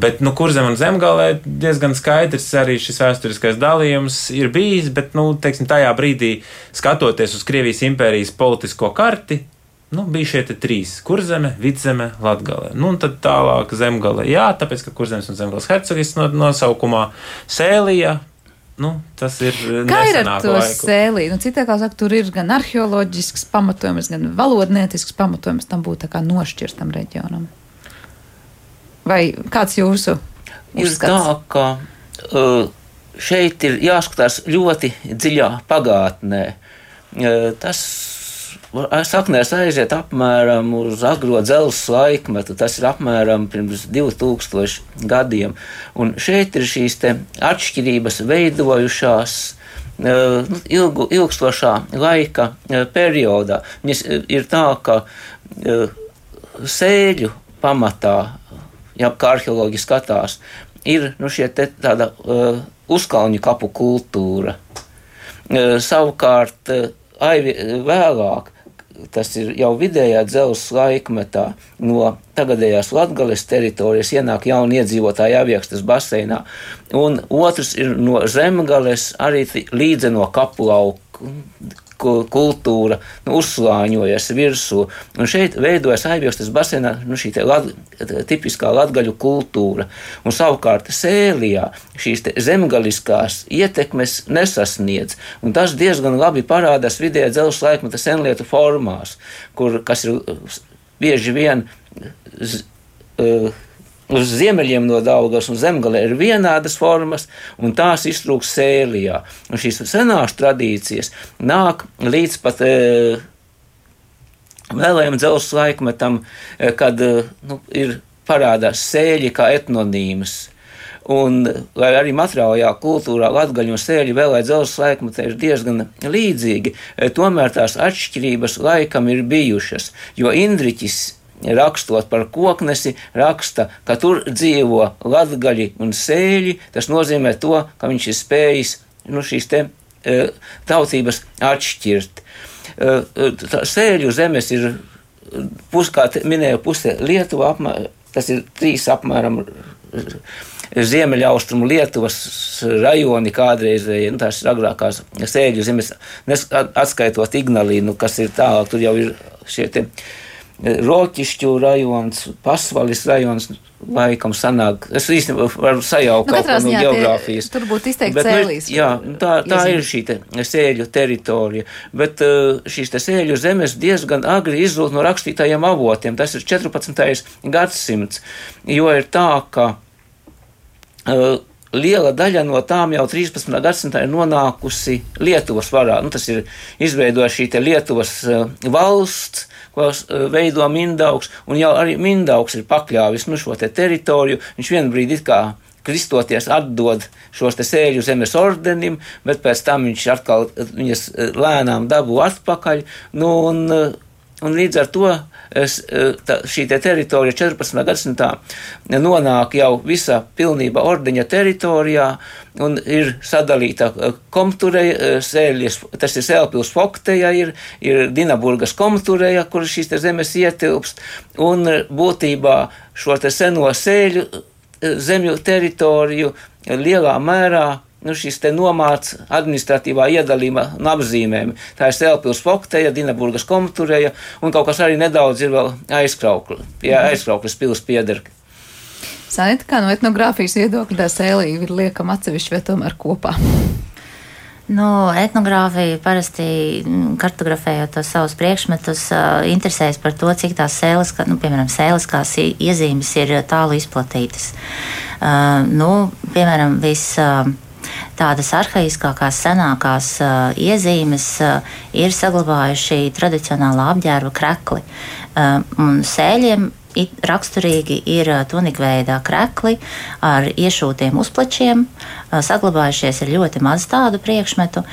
Bet, nu, kurzem un zemgālē diezgan skaidrs arī šis vēsturiskais dalījums ir bijis, bet, nu, teiksim, tajā brīdī, skatoties uz Krievijas impērijas politisko karti, Nu, bija šie trīs - kurzeme, vidzeme, latgale. Nu, un tad tālāk zemgale. Jā, tāpēc, ka kurzemes un zemgales hercogs no, nosaukumā sēlija. Nu, tas ir kā ir ar to sēlī. Nu, Citā kā saka, tur ir gan arheoloģisks pamatojums, gan valodniecisks pamatojums tam būt tā kā nošķirtam reģionam. Vai kāds jūsu ir tā, ka uh, šeit ir jāskatās ļoti dziļā pagātnē. Uh, tas saknēs aiziet apmēram uz agro dzelzceļa laikmetu. Tas ir apmēram pirms 2000 gadiem. Un šeit ir šīs atšķirības veidojušās. Nu, ilgu, ilgstošā laika periodā. Viņas ir tā, ka sēļu pamatā, ja kā arheologi skatās, ir nu, te, tāda uzkalņu kapu kultūra. Savukārt, aivi, vēlāk tas ir jau vidējā dzelzceļa laikmetā, no tagadējās Latvijas teritorijas ienāk jauni iedzīvotāji Aviekstas baseinā, un otrs ir no zemgales arī līdzi no kapu lauku kultūra nu, uzslāņojas virsū. Un šeit veidojas aizviestas basēnā nu, šī lat, tipiskā latgaļu kultūra. Un savukārt sēlijā šīs zemgaliskās ietekmes nesasniedz. Un tas diezgan labi parādās vidējā dzelzceļa laikmeta senlietu formās, kur, kas ir bieži vien. Z, uh, uz ziemeļiem no Daugas un zemgale ir vienādas formas, un tās iztrūks sēlijā. Un šīs senās tradīcijas nāk līdz pat e, vēlējiem dzelzceļa laikmetam, e, kad e, nu, ir parādās sēļi kā etnonīmas. Un, lai arī materiālajā kultūrā latgaļu un sēļu vēl vai dzelzceļa laikmetā ir diezgan līdzīgi, e, tomēr tās atšķirības laikam ir bijušas, jo Indriķis rakstot par koknesi, raksta, ka tur dzīvo latgaļi un sēļi. Tas nozīmē to, ka viņš ir spējis nu, šīs te, e, tautības atšķirt. E, tā, sēļu zemes ir, pus, kā minēju, puse Lietuva, apmēr, tas ir trīs apmēram ziemeļaustrumu Lietuvas rajoni kādreizēji, nu, tās ir agrākās sēļu zemes, atskaitot Ignalīnu, kas ir tālāk, tur jau ir šie te Roķišķu rajons, Pasvalis rajons, laikam sanāk. Es īstenībā varu sajaukt nu, kaut ko no geogrāfijas. Tur būtu izteikti bet, sēlīs. Jā, tā, tā iezīm. ir šī te sēļu teritorija, bet uh, šīs te sēļu zemes diezgan agri izzūd no rakstītajiem avotiem. Tas ir 14. gadsimts, jo ir tā, ka uh, liela daļa no tām jau 13. gadsimtā ir nonākusi Lietuvas varā. Nu, tas ir izveidojis šī Lietuvas uh, valsts, ko eh, veido Mindaugs, un jau arī Mindaugs ir pakļāvis nu, šo te teritoriju. Viņš vienā brīdī it kā kristoties atdod šos sēļu zemes ordenim, bet pēc tam viņš atkal eh, viņas eh, lēnām dabū atpakaļ. Nu, un, un līdz ar to es, tā, šī te teritorija 14. gadsimtā nonāk jau visā pilnībā ordeņa teritorijā un ir sadalīta komtureja, sēļas, tas ir Sēlpils Fokteja, ir, ir Dinaburgas komtureja, kur šīs te zemes ietilpst, un būtībā šo te seno sēļu zemju teritoriju lielā mērā nu, šis te nomāts administratīvā iedalījuma un apzīmēm. Tā ir Sēlpils Fokteja, Dinaburgas komtureja un kaut kas arī nedaudz ir vēl aizkraukli, pie mhm. aizkrauklis pils pieder. Sanita, kā no etnogrāfijas viedokļa tā sēlība ir liekama atsevišķi vai tomēr kopā? Nu, etnogrāfija parasti mm, kartografējot tos savus priekšmetus, interesējas par to, cik tās sēles, nu, piemēram, sēliskās iezīmes ir tālu izplatītas. Uh, nu, piemēram, viss. Uh, tādas arhaiskākās, senākās uh, iezīmes uh, ir saglabājuši tradicionālā apģērba krekli. Uh, sēļiem raksturīgi ir tunikveidā krekli ar iešūtiem uzplečiem. Saglabājušies ir ļoti maz tādu priekšmetu,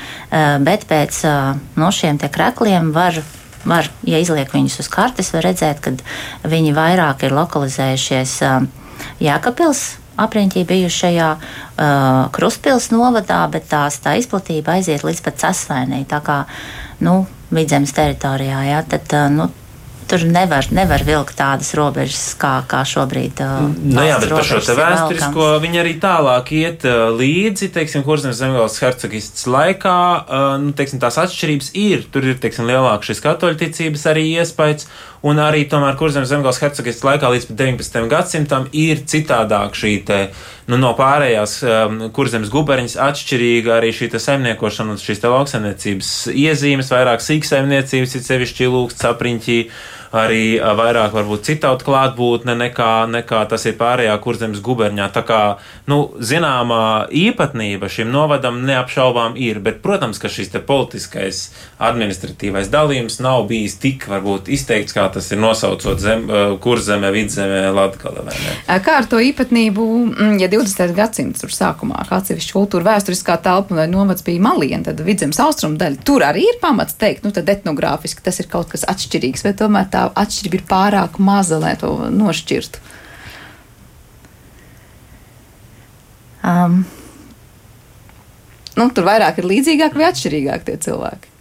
bet pēc no šiem krekliem var var, ja izliek viņus uz kartes, var redzēt, ka viņi vairāk ir lokalizējušies Jēkabils apriņķī bijušajā uh, Kruspils novadā, bet tās tā izplatība aiziet līdz pat Casvainī. Tā kā nu, vidzemes teritorijā, jā, tad uh, nu, tur nevar, nevar vilkt tādas robežas, kā, kā šobrīd. Uh, nu, jā, bet par šo vēsturisko viņi arī tālāk iet uh, līdzi, teiksim, Kurzemes zemgāles hercogists laikā, uh, nu, teiksim, tās atšķirības ir, tur ir, teiksim, lielāka šis katoļticības arī iespējas, un arī tomēr Kurzemes zemgāles hercogists laikā līdz 19. gadsimtam ir citādāk šī te, nu, no pārējās um, Kurzemes guberņas atšķirīga arī šī saimniekošana un šīs lauksaimniecības iezīmes, vairāk sīksaimniecības, ir sevišķi lūgts sapriņķī, arī vairāk varbūt citautu klātbūtne nekā, nekā tas ir pārējā kurzemes guberņā. Tā kā, nu, zināmā īpatnība šim novadam neapšaubām ir, bet, protams, ka šis te politiskais administratīvais dalījums nav bijis tik varbūt izteikts, kā tas ir nosaucot zem, kurzemē, vidzemē, latgale. Kā ar to īpatnību, mm, ja 20. gadsimts tur sākumā, kā atsevišķa kultūra vēsturiskā telpa vai novads bija maliena, tad vidzemes austrumu daļa, tur arī ir pamats teikt, nu tad etnogrāfiski tas ir kaut kas atšķirīgs, bet tomēr tā atšķirība ir pārāk maza, lai to nošķirtu. Um. Nu, tur vairāk ir līdzīgāk vai atšķirīgāk tie cilvēki.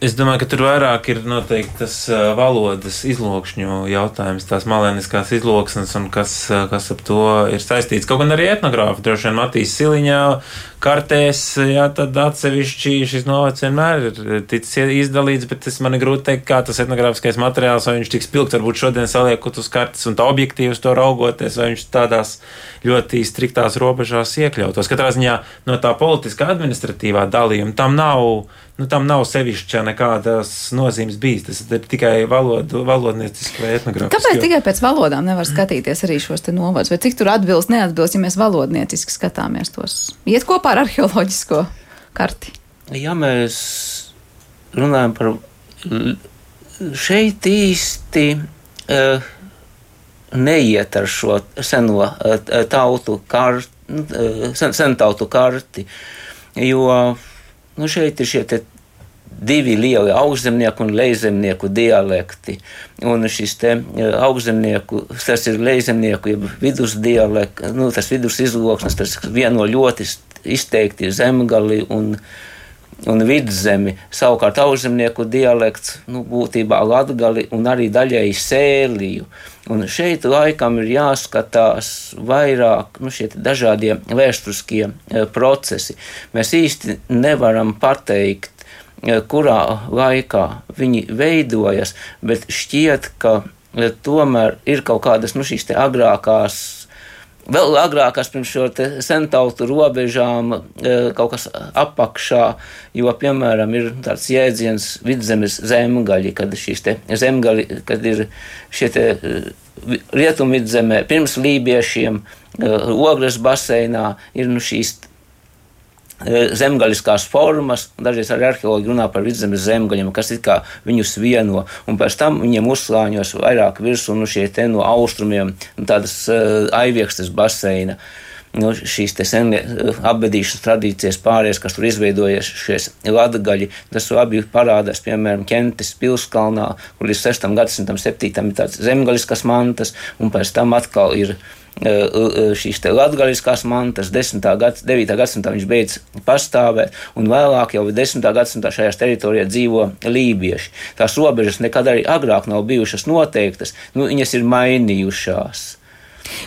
Es domāju, ka tur vairāk ir noteikti tas uh, valodas izlokšņu jautājums, tās malēniskās izloksnes un kas, uh, kas ap to ir saistīts. Kaut gan arī etnogrāfi, droši vien Matīs Siliņā, kartēs, jā, tad atsevišķi šis novads vienmēr ir ticis izdalīts, bet es man ir grūti teikt, kā tas etnogrāfiskais materiāls, vai viņš tiks pilgt, varbūt šodien saliekot uz kartes un tā objektīvi uz to raugoties, vai viņš tādās ļoti striktās robežās iekļautos. Katrā ziņā no tā politiskā administratīvā dalījuma tam nav, nu, tam nav sevišķa nekādas nozīmes bijis. Tas ir tikai valodu, valodnieciski vai etnogrāfiski. Kāpēc tikai pēc valodām nevar skatīties arī šos te novadus, vai cik tur atbilst, neatbilst, ja mēs valodnieciski skatāmies tos? Iet kopā par arheoloģisko karti? Ja mēs runājam par šeit īsti uh, neiet ar šo seno uh, tautu karti, uh, sen, sentautu karti, jo nu, šeit ir šie divi lieli augšzemnieku un leizemnieku dialekti. Un šis te augšzemnieku, tas ir leizemnieku, jeb vidusdialekts, nu, tas vidus izloksnes, tas vieno ļoti izteikti zemgali un, un vidzemi. Savukārt auszemnieku dialekts nu, būtībā latgali un arī daļēji sēliju. Un šeit laikam ir jāskatās vairāk nu, šie dažādie vēsturiskie e, procesi. Mēs īsti nevaram pateikt, e, kurā laikā viņi veidojas, bet šķiet, ka e, tomēr ir kaut kādas nu, šīs agrākās vēl agrākās pirms šo sentautu robežām e, kaut kas apakšā, jo, piemēram, ir tāds jēdziens vidzemes zemgaļi, kad šīs te zemgaļi, kad ir šie te e, rietumvidzemē pirms lībiešiem, e, ogres baseinā ir nu šīs zemgaļiskās formas, dažreiz arī arheologi runā par vidzemes zemgaļiem, kas it kā viņus vieno, un pēc tam viņiem uzslāņos vairāk virsū nu šie te no austrumiem, nu, tādas uh, aiviekstes baseina. Nu, šīs senie uh, apbedīšanas tradīcijas pāries, kas tur izveidojies, šies latgaļi, tas abi parādās, piemēram, Kentis pilskalnā, kur līdz 6. gadsimtam, 7. ir tāds zemgaļiskas mantas, un pēc tam atkal ir uh, šīs latgaliskās mantas, 10. Gad, 9. gadsimtā viņš beidz pastāvēt, un vēlāk jau 10. gadsimtā šajās teritorijās dzīvo lībieši. Tās robežas nekad arī agrāk nav bijušas noteiktas, nu, viņas ir mainījušās.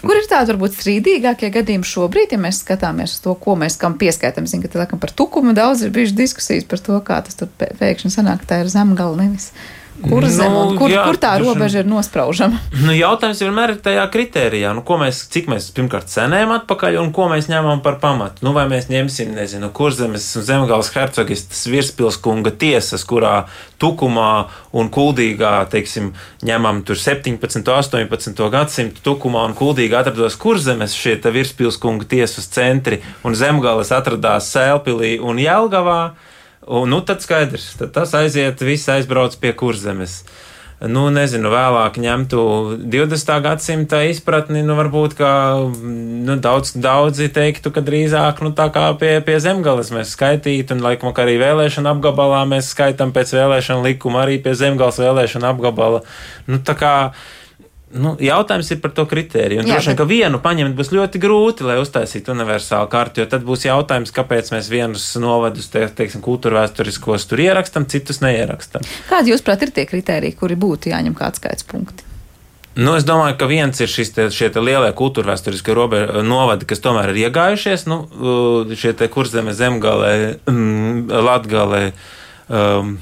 Kur ir tādi varbūt strīdīgākie gadījumi šobrīd, ja mēs skatāmies uz to, ko mēs kam pieskaitām? Zinu, ka tā, par tukumu daudz ir bijušas diskusijas par to, kā tas tur pēkšņi sanāk, tā ir zemgala nevis. Kur, zem, nu, kur, jā, kur tā robeža ir nospraužama? Nu, jautājums vienmēr ir tajā kritērijā, nu, mēs, cik mēs pirmkārt cenējam atpakaļ un ko mēs ņemam par pamatu. Nu, vai mēs ņemsim, nezinu, kurzemes un zemgāles hercogistas virspilskunga tiesas, kurā tukumā un kuldīgā, teiksim, ņemam tur 17. un 18. gadsimtu tukumā un kuldīgā atrados kurzemes šie virspilskunga tiesas centri un zemgāles atradās Sēlpilī un Jelgavā. Un, nu, tad skaidrs, tad tas aiziet, viss aizbrauc pie kurzemes. Nu, nezinu, vēlāk ņemtu 20. gadsimta izpratni, nu, varbūt kā nu, daudz, daudzi teiktu, ka drīzāk nu, tā kā pie, pie zemgales mēs skaitītu, un laikam arī vēlēšana apgabalā mēs skaitām pēc vēlēšana likuma arī pie zemgales vēlēšana apgabala. Nu, tā kā Nu, jautājums ir par to kritēriju. Un, Jā, droši vien, ka vienu paņemt būs ļoti grūti, lai uztaisītu universālu karti, jo tad būs jautājums, kāpēc mēs vienus novadus, te, teiksim, kultūra vēsturiskos tur ierakstam, citus neierakstam. Kādi, jūsuprāt, ir tie kritēriji, kuri būtu jāņem kā atskaits punkti? Nu, es domāju, ka viens ir šis te, šie te lielie kultūra vēsturiskie novadi, kas tomēr ir iegājušies, nu, šie kurzeme zemgalē, mm, latgalē. Um,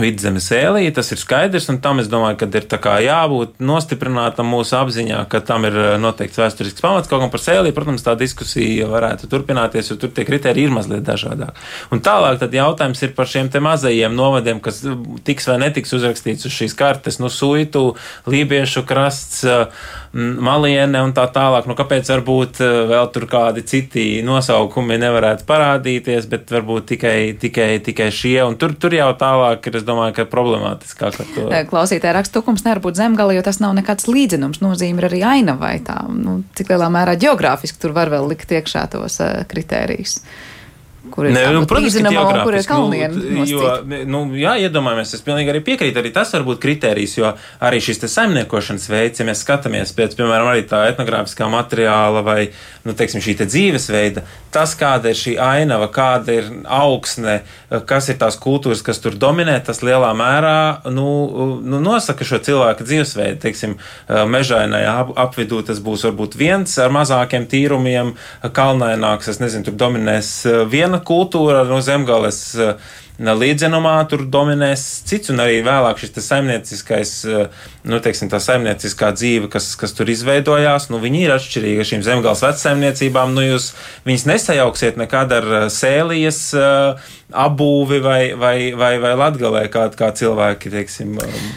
vidzemes ēlī, tas ir skaidrs, un tam es domāju, ka ir jābūt nostiprinātam mūsu apziņā, ka tam ir eh, noteikts vēsturisks pamats. Kaut gan par sēlī, protams, tā diskusija varētu turpināties, jo tur tie kriteriji ir mazliet dažādāk. Un tālāk tad jautājums ir par šiem te mazajiem novadiem, kas tiks vai netiks uzrakstīts uz šīs kartes, nu, suitu, lībiešu krasts, eh, maliene un tā tālāk. Nu, kāpēc varbūt eh, vēl tur kādi citi nosaukumi nevarētu parādīties, bet varbūt tikai, tikai, tikai šie, un tur, tur jau tālāk ir es domāju, ka problemātiskāk ar to. Klausītāji raksta, tukums nevar būt zemgala, jo tas nav nekāds līdzinums. Nozīme ir arī ainavai tā. Nu, cik lielā mērā geogrāfiski tur var vēl likt iekšā tos uh, kritērijus kur ir, nu, protams, kur ir kalnieni. Nu, jo, nu, jā, iedomājamies, es pilnīgi arī piekrītu, arī tas var būt kriterijs, jo arī šis saimniekošanas veids, ja mēs skatāmies pēc, piemēram, arī tā etnogrāfiskā materiāla vai, nu, teiksim, šī te dzīvesveida, tas, kāda ir šī ainava, kāda ir augsne, kas ir tās kultūras, kas tur dominē, tas lielā mērā, nu, nu nosaka šo cilvēku dzīvesveidu, teiksim, mežainajā ap, apvidū tas būs varbūt viens ar mazākiem tīrumiem, kalnaināks, es nezinu, tur dominēs viena viena kultūra no zemgales. Eh, līdzenumā tur dominēs cits, un arī vēlāk šis saimnieciskais, eh, nu, teiksim, tā saimnieciskā dzīve, kas, kas tur izveidojās, nu, viņi ir atšķirīgi ar šīm zemgāles vecsaimniecībām. Nu, jūs viņus nesajauksiet nekad ar eh, sēlijas apbūvi vai, vai, vai, vai latgalē, kā, kā cilvēki, teiksim. Um,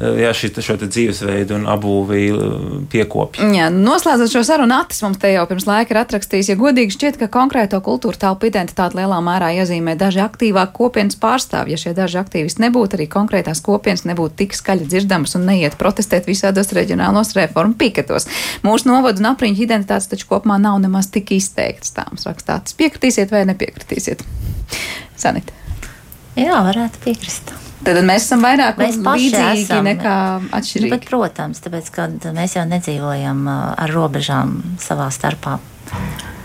jā, šī, šo dzīvesveidu un apbūvi eh, piekopja. Jā, noslēdzot šo sarunu, Atis mums te jau pirms laika ir atrakstījis, ja godīgi šķiet, ka konkrēto kultūra telpu identitāti lielā mērā iezīmē daži aktīvāk kopienas pārstāvji. Ja šie daži aktīvisti nebūtu, arī konkrētās kopienas nebūtu tik skaļi dzirdamas un neiet protestēt visādos reģionālos reformu piketos. Mūsu novadu un apriņķu identitātes taču kopumā nav nemaz tik izteikts. Tā mums rakstāts. Piekritīsiet vai nepiekritīsiet? Sanita. Jā, varētu piekrist. Tad mēs esam vairāk mēs līdzīgi esam, nekā atšķirīgi. Nu, bet, protams, tāpēc, ka mēs jau nedzīvojam ar robežām savā starpā.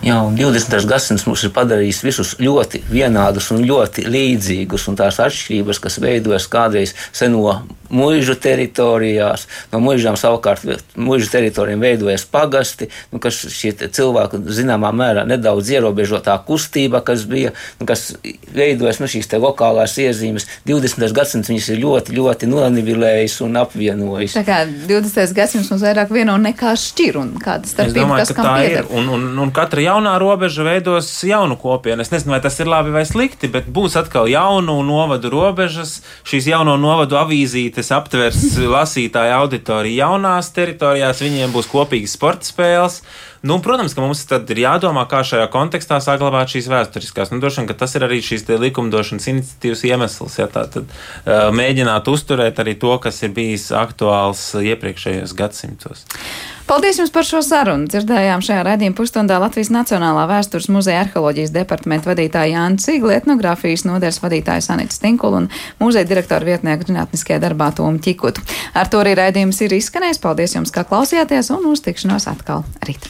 Jā, un 20. gadsimts mums ir padarījis visus ļoti vienādus un ļoti līdzīgus, un tās atšķirības, kas veidojas kādreiz seno mūžu teritorijās, no mūžām savukārt mūžu teritorijām veidojas pagasti, nu, kas šie cilvēki zināmā mērā nedaudz ierobežotā kustība, kas bija, nu, kas veidojas nu, šīs te lokālās iezīmes. 20. gadsimts viņas ir ļoti, ļoti nonivilējis un apvienojis. Tā kā 20. gadsimts mums vairāk vieno nekā šķir un kāda starpība, kas kam pieder. Un, un, un katra jaunā robeža veidos jaunu kopienu. Es nezinu, vai tas ir labi vai slikti, bet būs atkal jaunu novadu robežas, šīs jauno novadu avīzītes aptvers lasītāju auditoriju jaunās teritorijās, viņiem būs kopīgas sporta spēles. Nu, protams, ka mums tad ir jādomā, kā šajā kontekstā saglabāt šīs vēsturiskās. Nu, droši vien, tas ir arī šīs likumdošanas iniciatīvas iemesls, ja tā tad uh, mēģināt uzturēt arī to, kas ir bijis aktuāls iepriekšējos gadsimtos. Paldies jums par šo sarunu. Dzirdējām šajā raidījuma pusstundā Latvijas Nacionālā vēstures muzeja arheoloģijas departamenta vadītāja Jāna Cigla, etnogrāfijas nodeļas vadītāja Sanita Stinkula un muzeja direktora vietnieka zinātniskajā darbā Toma Čikutu. Ar to arī raidījums ir izskanējis. Paldies jums, kā klausījāties un uz tikšanos atkal rīt.